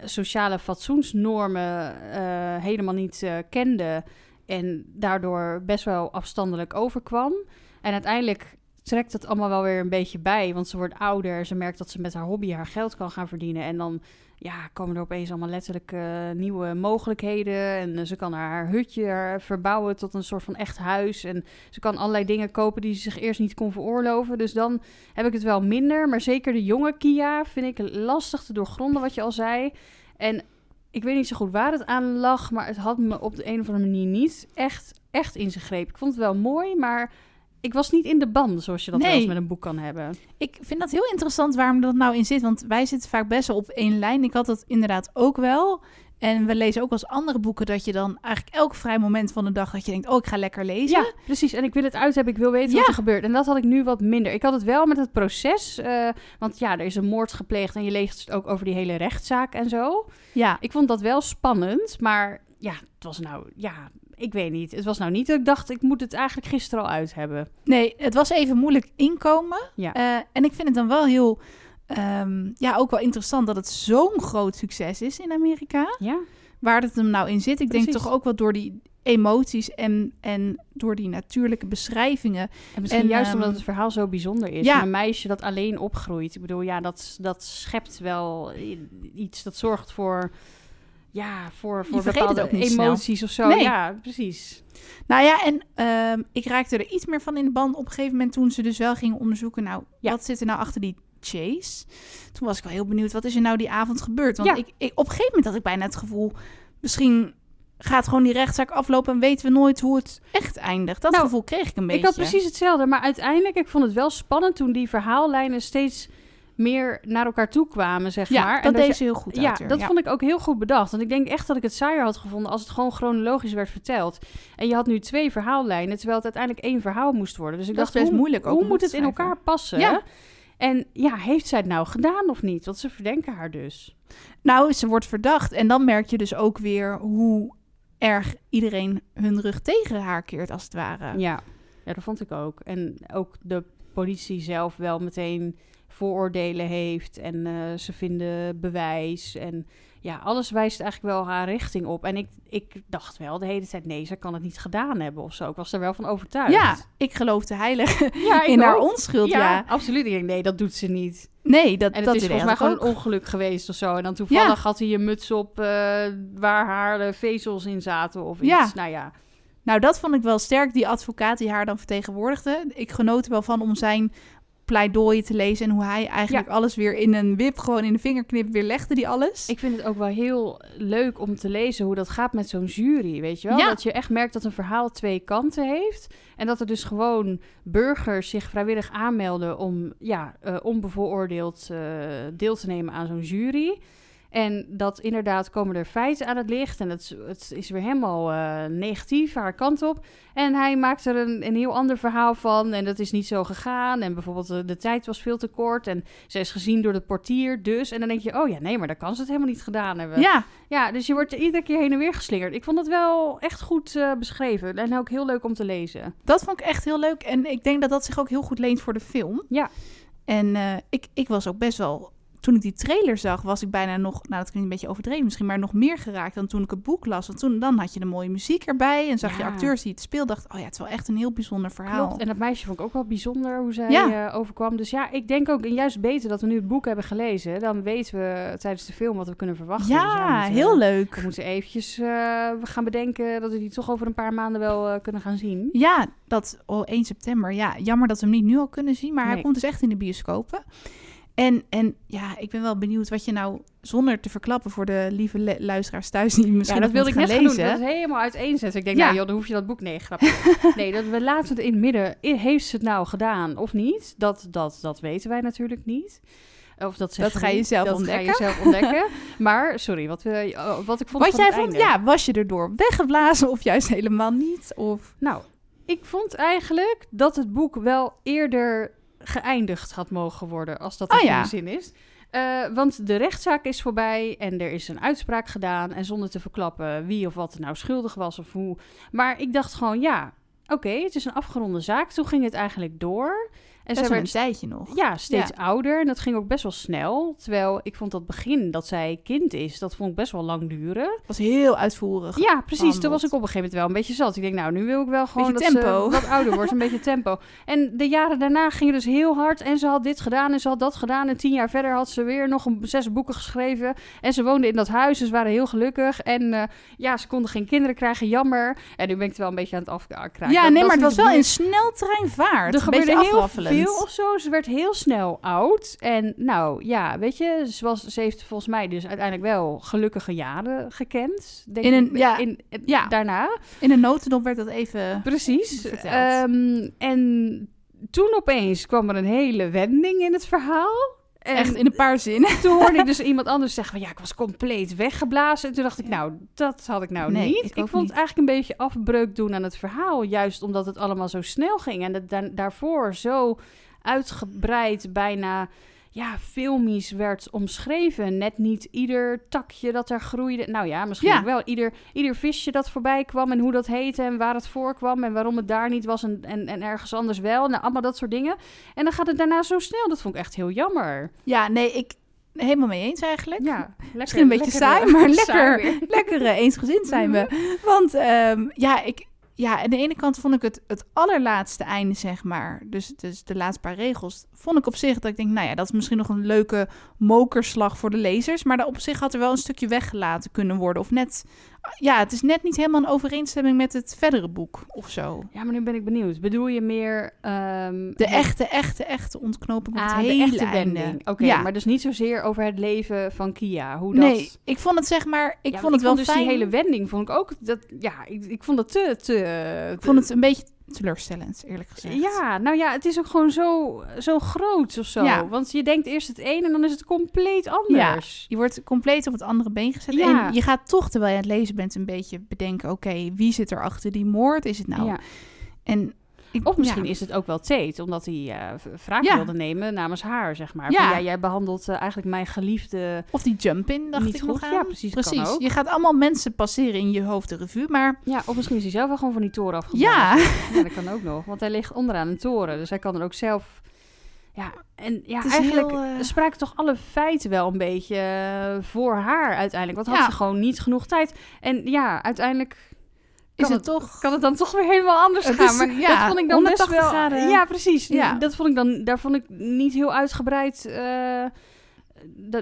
sociale fatsoensnormen uh, helemaal niet uh, kende en daardoor best wel afstandelijk overkwam. En uiteindelijk trekt het allemaal wel weer een beetje bij, want ze wordt ouder, ze merkt dat ze met haar hobby haar geld kan gaan verdienen en dan ja, komen er opeens allemaal letterlijk uh, nieuwe mogelijkheden. En ze kan haar hutje verbouwen tot een soort van echt huis. En ze kan allerlei dingen kopen die ze zich eerst niet kon veroorloven. Dus dan heb ik het wel minder. Maar zeker de jonge Kia vind ik lastig te doorgronden, wat je al zei. En ik weet niet zo goed waar het aan lag, maar het had me op de een of andere manier niet echt, echt in zijn greep. Ik vond het wel mooi, maar ik was niet in de band, zoals je dat nee. wel eens met een boek kan hebben. Ik vind dat heel interessant waarom dat nou in zit. Want wij zitten vaak best wel op één lijn. Ik had dat inderdaad ook wel. En we lezen ook als andere boeken dat je dan eigenlijk elk vrij moment van de dag dat je denkt, oh, ik ga lekker lezen. Ja, precies. En ik wil het uit hebben, ik wil weten wat er gebeurt. En dat had ik nu wat minder. Ik had het wel met het proces, uh, want ja, er is een moord gepleegd en je leest het ook over die hele rechtszaak en zo. Ja. Ik vond dat wel spannend, maar ja, het was nou, ja, ik weet niet. Het was nou niet dat ik dacht, ik moet het eigenlijk gisteren al uit hebben. Nee, het was even moeilijk inkomen. Ja. Uh, en ik vind het dan wel heel, um, ja, ook wel interessant dat het zo'n groot succes is in Amerika. Ja. Waar het hem nou in zit. Ik denk toch ook wel door die emoties en, en door die natuurlijke beschrijvingen. En misschien en, juist um, omdat het verhaal zo bijzonder is. Ja. Een meisje dat alleen opgroeit. Ik bedoel, ja, dat, dat schept wel iets. Dat zorgt voor ja, voor, voor bepaalde emoties of zo. Nee. Ja, precies. Nou ja, en um, ik raakte er iets meer van in de band op een gegeven moment toen ze dus wel gingen onderzoeken. Nou, ja. wat zit er nou achter die chase? Toen was ik wel heel benieuwd, wat is er nou die avond gebeurd? Want ja. ik, ik, op een gegeven moment had ik bijna het gevoel, misschien gaat gewoon die rechtszaak aflopen en weten we nooit hoe het echt eindigt. Dat nou, gevoel kreeg ik een beetje. Ik had precies hetzelfde, maar uiteindelijk, ik vond het wel spannend toen die verhaallijnen steeds meer naar elkaar toe kwamen, zeg ja, maar. Dat en deed ze heel goed Ja, dat vond ik ook heel goed bedacht. Want ik denk echt dat ik het saaier had gevonden als het gewoon chronologisch werd verteld. En je had nu twee verhaallijnen, terwijl het uiteindelijk één verhaal moest worden. Dus ik dat dacht, best hoe, moeilijk ook hoe moet het in elkaar passen? Ja. En ja, heeft zij het nou gedaan of niet? Want ze verdenken haar dus. Nou, ze wordt verdacht. En dan merk je dus ook weer hoe erg iedereen hun rug tegen haar keert, als het ware. Ja, ja dat vond ik ook. En ook de politie zelf wel meteen vooroordelen heeft en uh, ze vinden bewijs en ja, alles wijst eigenlijk wel haar richting op. En ik, ik dacht wel de hele tijd, nee, ze kan het niet gedaan hebben of zo. Ik was er wel van overtuigd. Ja, ik geloofde heilig ja, in haar onschuld, ja. absoluut. Ik denk, nee, dat doet ze niet. Nee, dat, en dat is volgens mij gewoon ook. een ongeluk geweest of zo. En dan toevallig had hij een muts op uh, waar haar uh, vezels in zaten of iets. Ja. Nou ja. Nou, dat vond ik wel sterk, die advocaat die haar dan vertegenwoordigde. Ik genoot er wel van om zijn pleidooi te lezen en hoe hij eigenlijk alles weer in een wip, gewoon in de vingerknip weer legde die alles. Ik vind het ook wel heel leuk om te lezen hoe dat gaat met zo'n jury, weet je wel? Dat je echt merkt dat een verhaal twee kanten heeft en dat er dus gewoon burgers zich vrijwillig aanmelden om ja, uh, onbevooroordeeld uh, deel te nemen aan zo'n jury. En dat inderdaad komen er feiten aan het licht. En het, het is weer helemaal uh, negatief, haar kant op. En hij maakt er een, een heel ander verhaal van. En dat is niet zo gegaan. En bijvoorbeeld de, de, tijd was veel te kort. En ze is gezien door de portier dus. En dan denk je, oh ja, nee, maar dan kan ze het helemaal niet gedaan hebben. Ja. Ja, dus je wordt iedere keer heen en weer geslingerd. Ik vond het wel echt goed uh, beschreven. En ook heel leuk om te lezen. Dat vond ik echt heel leuk. En ik denk dat dat zich ook heel goed leent voor de film. Ja. En uh, ik, ik was ook best wel toen ik die trailer zag, was ik bijna nog, nou dat klinkt een beetje overdreven misschien, maar nog meer geraakt dan toen ik het boek las. Want toen dan had je de mooie muziek erbij en zag Ja. je acteurs die het speelden. Dacht, oh ja, het is wel echt een heel bijzonder verhaal. Klopt. En dat meisje vond ik ook wel bijzonder hoe zij Ja. eh, overkwam. Dus ja, ik denk ook en juist beter dat we nu het boek hebben gelezen. Dan weten we tijdens de film wat we kunnen verwachten. Dus Ja, we heel leuk. We moeten eventjes eh, gaan bedenken dat we die toch over een paar maanden wel eh, kunnen gaan zien. Ja, dat oh, 1 september. Ja, jammer dat we hem niet nu al kunnen zien, maar hij komt dus echt in de bioscopen. En, en ja, ik ben wel benieuwd wat je nou, zonder te verklappen voor de lieve luisteraars thuis die misschien Ja, dat wilde ik net gaan doen. Dat is helemaal uiteenzetten. Ik denk, Ja. nou joh, dan hoef je dat boek... Nee, grapje. nee, dat we laten het in het midden. Heeft ze het nou gedaan of niet? Dat, dat, dat weten wij natuurlijk niet. Of dat, Dat ga je zelf dat ontdekken. ga je zelf ontdekken. maar, sorry, wat, we, oh, wat ik vond Wat van jij vond, einde. ja, was je erdoor weggeblazen of juist helemaal niet? Of... Nou, ik vond eigenlijk dat het boek wel eerder geëindigd had mogen worden, als dat Oh ja. goede zin is. Eh, want de rechtszaak is voorbij en er is een uitspraak gedaan. En zonder te verklappen wie of wat er nou schuldig was of hoe. Maar ik dacht gewoon, ja, oké, het is een afgeronde zaak. Toen ging het eigenlijk door. En zij wel een werd tijdje nog. ja, steeds Ja. ouder. En dat ging ook best wel snel. Terwijl ik vond dat begin dat zij kind is, dat vond ik best wel lang duren. was heel uitvoerig. Ja, precies. Toen was ik op een gegeven moment wel een beetje zat. Ik denk, nou, nu wil ik wel gewoon Beetje dat tempo. ze wat ouder wordt, een beetje tempo. En de jaren daarna gingen dus heel hard. En ze had dit gedaan en ze had dat gedaan. En tien jaar verder had ze weer nog een, zes boeken geschreven. En ze woonde in dat huis, dus ze waren heel gelukkig. En eh, ja, ze konden geen kinderen krijgen, jammer. En nu ben ik het wel een beetje aan het afkrijgen. Ja, nee, maar het was wel in sneltreinvaart. er gebeurde heel afwaffelend. Of zo. Ze werd heel snel oud. En nou ja, weet je, ze, was, ze heeft volgens mij dus uiteindelijk wel gelukkige jaren gekend. Denk In een- ik, ja, in, ja. Daarna. In een notendop werd dat even... Precies. Ehm, en toen opeens kwam er een hele wending in het verhaal. En Echt in een paar zinnen. toen hoorde ik dus iemand anders zeggen van ja, ik was compleet weggeblazen. En toen dacht ik, nou, dat had ik nou Nee, niet. ik vond niet. het eigenlijk een beetje afbreuk doen aan het verhaal. Juist omdat het allemaal zo snel ging. En het da- daarvoor zo uitgebreid bijna ja, filmisch werd omschreven. Net niet ieder takje dat er groeide. Nou ja, misschien Ja. wel. Ieder, ieder visje dat voorbij kwam en hoe dat heette en waar het voorkwam en waarom het daar niet was en, en, en ergens anders wel. Nou, allemaal dat soort dingen. En dan gaat het daarna zo snel. Dat vond ik echt heel jammer. Ja, nee, ik helemaal mee eens eigenlijk. Ja, lekker, Misschien een beetje saai, maar saai lekker, weer. lekker eh, eensgezind zijn we. Want ehm, ja, ik, ja, aan de ene kant vond ik het, het allerlaatste einde, zeg maar. Dus, dus de laatste paar regels. Vond ik op zich dat ik denk, nou ja, dat is misschien nog een leuke mokerslag voor de lezers. Maar op zich had er wel een stukje weggelaten kunnen worden. Of net, ja, het is net niet helemaal in overeenstemming met het verdere boek of zo. Ja, maar nu ben ik benieuwd. Bedoel je meer... ehm, De echte, echte, echte ontknoping op Ah, het de hele echte einde. wending. Oké, ja. maar dus niet zozeer over het leven van Kia. Hoe dat... Nee, ik vond het zeg maar, ik Ja, vond het wel dus fijn. die hele wending vond ik ook... Dat, ja, ik, ik vond het te... te, Ik vond het een beetje teleurstellend, eerlijk gezegd. Ja, nou ja, het is ook gewoon zo, zo groot of zo. Ja. Want je denkt eerst het een en dan is het compleet anders. Je wordt compleet op het andere been gezet. Ja. En je gaat toch, terwijl je aan het lezen bent, een beetje bedenken... oké, wie zit er achter die moord? Is het nou... Ja. En ik, Of misschien ja. is het ook wel Tate, omdat hij eh, v- wraak Ja. wilde nemen namens haar, zeg maar. Ja. Van, ja jij behandelt eh, eigenlijk mijn geliefde... Of die jump-in, dacht Niet ik goed. Ja, precies, Precies. Je gaat allemaal mensen passeren in je hoofd de revue, maar... Ja, of misschien is hij zelf wel gewoon van die toren afgeblazen. Ja, Ja, dat kan ook nog. Want hij ligt onderaan een toren. Dus hij kan er ook zelf... Ja, en ja, eigenlijk heel, eh, spraken toch alle feiten wel een beetje voor haar uiteindelijk. Want had ze gewoon niet genoeg tijd. En ja, uiteindelijk is het, toch... Kan het dan toch weer helemaal anders gaan? maar ja, dat vond ik dan best wel... Graden. Ja, precies. Ja. Dat vond ik dan... Daar vond ik niet heel uitgebreid... Uh,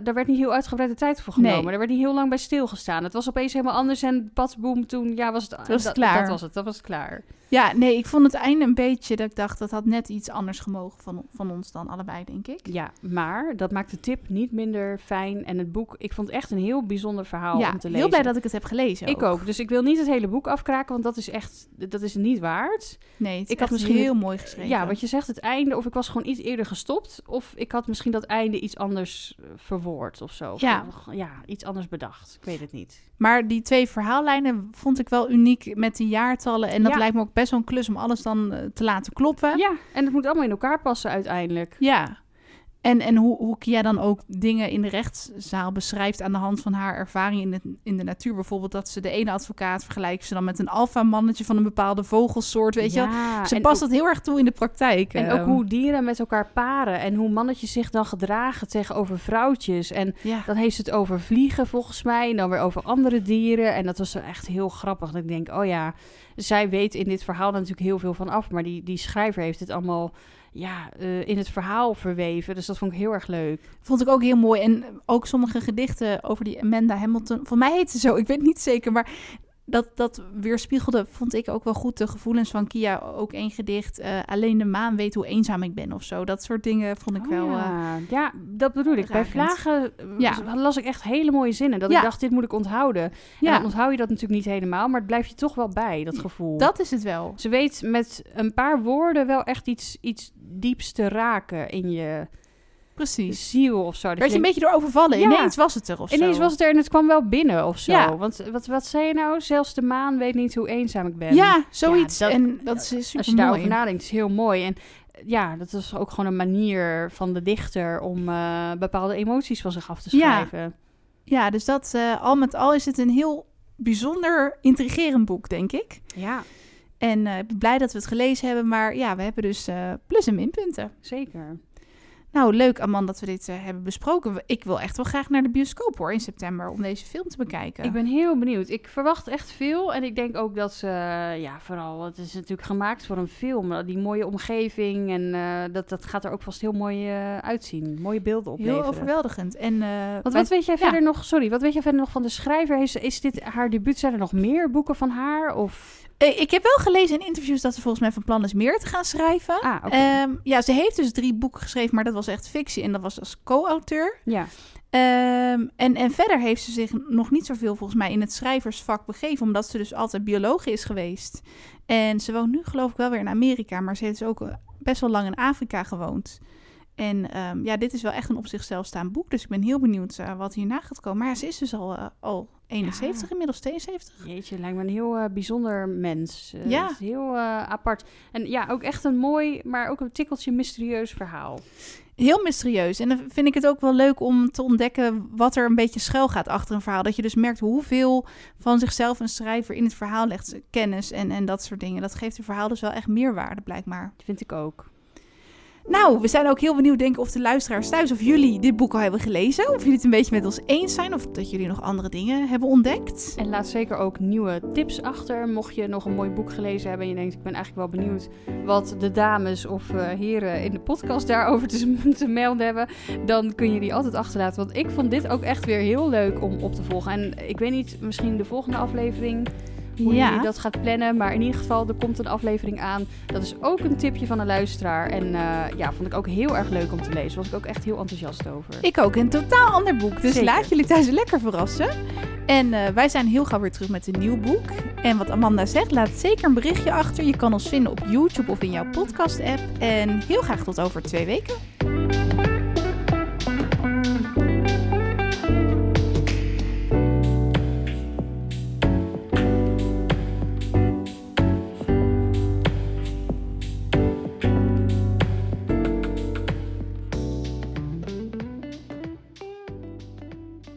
daar werd niet heel uitgebreid de tijd voor genomen. Nee. Er werd niet heel lang bij stilgestaan. Het was opeens helemaal anders en boem toen ja, was het, was het klaar. Dat was het, dat was het klaar. Ja, nee, ik vond het einde een beetje dat ik dacht dat had net iets anders gemogen van, van ons dan allebei, denk ik. Ja, maar dat maakt de tip niet minder fijn. En het boek, ik vond het echt een heel bijzonder verhaal ja, om te lezen. heel blij dat ik het heb gelezen. Ik ook. Dus ik wil niet het hele boek afkraken, want dat is echt, dat is niet waard. Nee, ik had misschien heel mooi geschreven. Ja, wat je zegt, het einde, of ik was gewoon iets eerder gestopt, of ik had misschien dat einde iets anders eh, verwoord of zo. Ja. ja, iets anders bedacht. Ik weet het niet. Maar die twee verhaallijnen vond ik wel uniek met die jaartallen. En dat lijkt me ook best wel een klus om alles dan eh, te laten kloppen. Ja, en het moet allemaal in elkaar passen uiteindelijk. Ja. En, en hoe, hoe Kia dan ook dingen in de rechtszaal beschrijft aan de hand van haar ervaring in de, in de natuur. Bijvoorbeeld dat ze de ene advocaat vergelijkt ze dan met een alfa-mannetje van een bepaalde vogelsoort, weet je Ze past dat heel erg toe in de praktijk. En ook ehm. hoe dieren met elkaar paren en hoe mannetjes zich dan gedragen tegenover vrouwtjes. En dan heeft ze het over vliegen volgens mij en dan weer over andere dieren. En dat was echt heel grappig. Dat ik denk, oh ja, zij weet in dit verhaal natuurlijk heel veel van af, maar die, die schrijver heeft het allemaal ja, uh, in het verhaal verweven. Dus dat vond ik heel erg leuk. Vond ik ook heel mooi. En ook sommige gedichten over die Amanda Hamilton. Voor mij heet ze zo, ik weet niet zeker. Maar dat, dat weerspiegelde, vond ik ook wel goed, de gevoelens van Kia. Ook één gedicht, uh, alleen de maan weet hoe eenzaam ik ben of zo. Dat soort dingen vond ik oh wel ja. Uh, ja, dat bedoel ik. Bij Vlagen ja. las ik echt hele mooie zinnen. Dat ik dacht, dit moet ik onthouden. Ja. En dan onthoud je dat natuurlijk niet helemaal, maar het blijft je toch wel bij, dat gevoel. Dat is het wel. Ze weet met een paar woorden wel echt iets, iets dieps te raken in je Precies. ziel of zo. Dat Werd je, een beetje door overvallen. Ineens was het er of Ineens was het er en het kwam wel binnen of zo. Ja. Want wat, wat zei je nou? Zelfs de maan weet niet hoe eenzaam ik ben. Ja, zoiets. dat, en dat is super Als je daarover nadenkt, is heel mooi. En ja, dat is ook gewoon een manier van de dichter om uh, bepaalde emoties van zich af te schrijven. Ja, ja dus dat uh, al met al is het een heel bijzonder intrigerend boek, denk ik. Ja. En uh, ik ben blij dat we het gelezen hebben. Maar ja, we hebben dus plus- en minpunten. Zeker. Nou, leuk Amanda dat we dit uh, hebben besproken. Ik wil echt wel graag naar de bioscoop hoor in september om deze film te bekijken. Ik ben heel benieuwd. Ik verwacht echt veel. En ik denk ook dat ze, ja, vooral, het is natuurlijk gemaakt voor een film. Die mooie omgeving en uh, dat, dat gaat er ook vast heel mooi uitzien. Mooie beelden opleveren. Heel overweldigend. En, wat, wat weet jij verder nog, sorry, wat weet jij verder nog van de schrijver? Is, is dit haar debuut? Zijn er nog meer boeken van haar? Of... Eh, ik heb wel gelezen in interviews dat ze volgens mij van plan is meer te gaan schrijven. Ah, okay. um, ja, ze heeft dus drie boeken geschreven, maar dat was echt fictie. En dat was als co-auteur. Ja. Um, en, en verder heeft ze zich nog niet zoveel volgens mij in het schrijversvak begeven, omdat ze dus altijd bioloog is geweest. En ze woont nu geloof ik wel weer in Amerika, maar ze heeft dus ook eh, best wel lang in Afrika gewoond. En um, ja, dit is wel echt een op zichzelf staand boek. Dus ik ben heel benieuwd uh, wat hierna gaat komen. Maar ja, ze is dus al, uh, al 71, ja. inmiddels 72. Jeetje, lijkt me een heel uh, bijzonder mens. ja. heel apart. En ja, ook echt een mooi, maar ook een tikkeltje mysterieus verhaal. Heel mysterieus. En dan vind ik het ook wel leuk om te ontdekken wat er een beetje schuil gaat achter een verhaal. Dat je dus merkt hoeveel van zichzelf een schrijver in het verhaal legt. Kennis en, en dat soort dingen. Dat geeft het verhaal dus wel echt meerwaarde, blijkbaar. Dat vind ik ook. Nou, we zijn ook heel benieuwd, denk ik, of de luisteraars thuis of jullie dit boek al hebben gelezen. Of jullie het een beetje met ons eens zijn of dat jullie nog andere dingen hebben ontdekt. En laat zeker ook nieuwe tips achter. Mocht je nog een mooi boek gelezen hebben en je denkt, ik ben eigenlijk wel benieuwd wat de dames of uh, heren in de podcast daarover te, te melden hebben. Dan kun je die altijd achterlaten. Want ik vond dit ook echt weer heel leuk om op te volgen. En ik weet niet, misschien de volgende aflevering hoe ja. je dat gaat plannen. Maar in ieder geval, er komt een aflevering aan. Dat is ook een tipje van een luisteraar. En uh, ja, vond ik ook heel erg leuk om te lezen. Was ik ook echt heel enthousiast over. Ik ook. Een totaal ander boek. Dus laat jullie thuis lekker verrassen. En uh, wij zijn heel gauw weer terug met een nieuw boek. En wat Amanda zegt, laat zeker een berichtje achter. Je kan ons vinden op YouTube of in jouw podcast-app. En heel graag tot over twee weken.